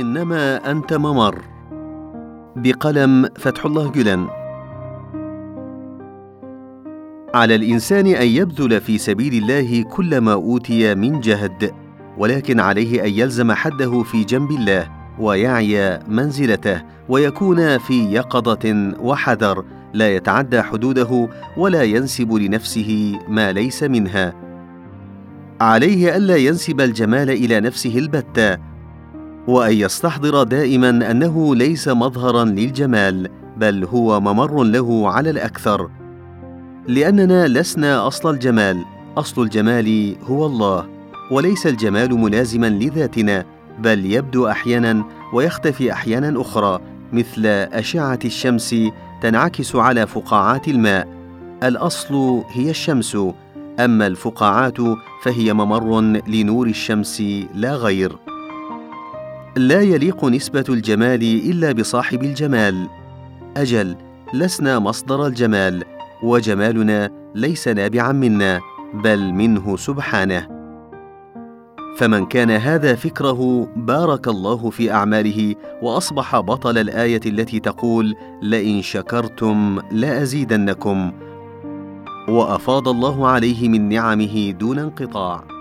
إنما أنت ممر. بقلم فتح الله جلن على الإنسان أن يبذل في سبيل الله كل ما أوتي من جهد ولكن عليه أن يلزم حده في جنب الله ويعي منزلته ويكون في يقظة وحذر لا يتعدى حدوده ولا ينسب لنفسه ما ليس منها. عليه ألا ينسب الجمال إلى نفسه البتة وأن يستحضر دائما أنه ليس مظهرا للجمال بل هو ممر له على الأكثر. لأننا لسنا أصل الجمال أصل الجمال هو الله وليس الجمال ملازما لذاتنا بل يبدو أحيانا ويختفي أحيانا أخرى مثل أشعة الشمس تنعكس على فقاعات الماء. الأصل هي الشمس أما الفقاعات فهي ممر لنور الشمس لا غير. لا يليق نسبة الجمال إلا بصاحب الجمال. أجل لسنا مصدر الجمال وجمالنا ليس نابعا منا بل منه سبحانه. فمن كان هذا فكره بارك الله في أعماله وأصبح بطل الآية التي تقول لئن شكرتم لأزيدنكم وأفاض الله عليه من نعمه دون انقطاع.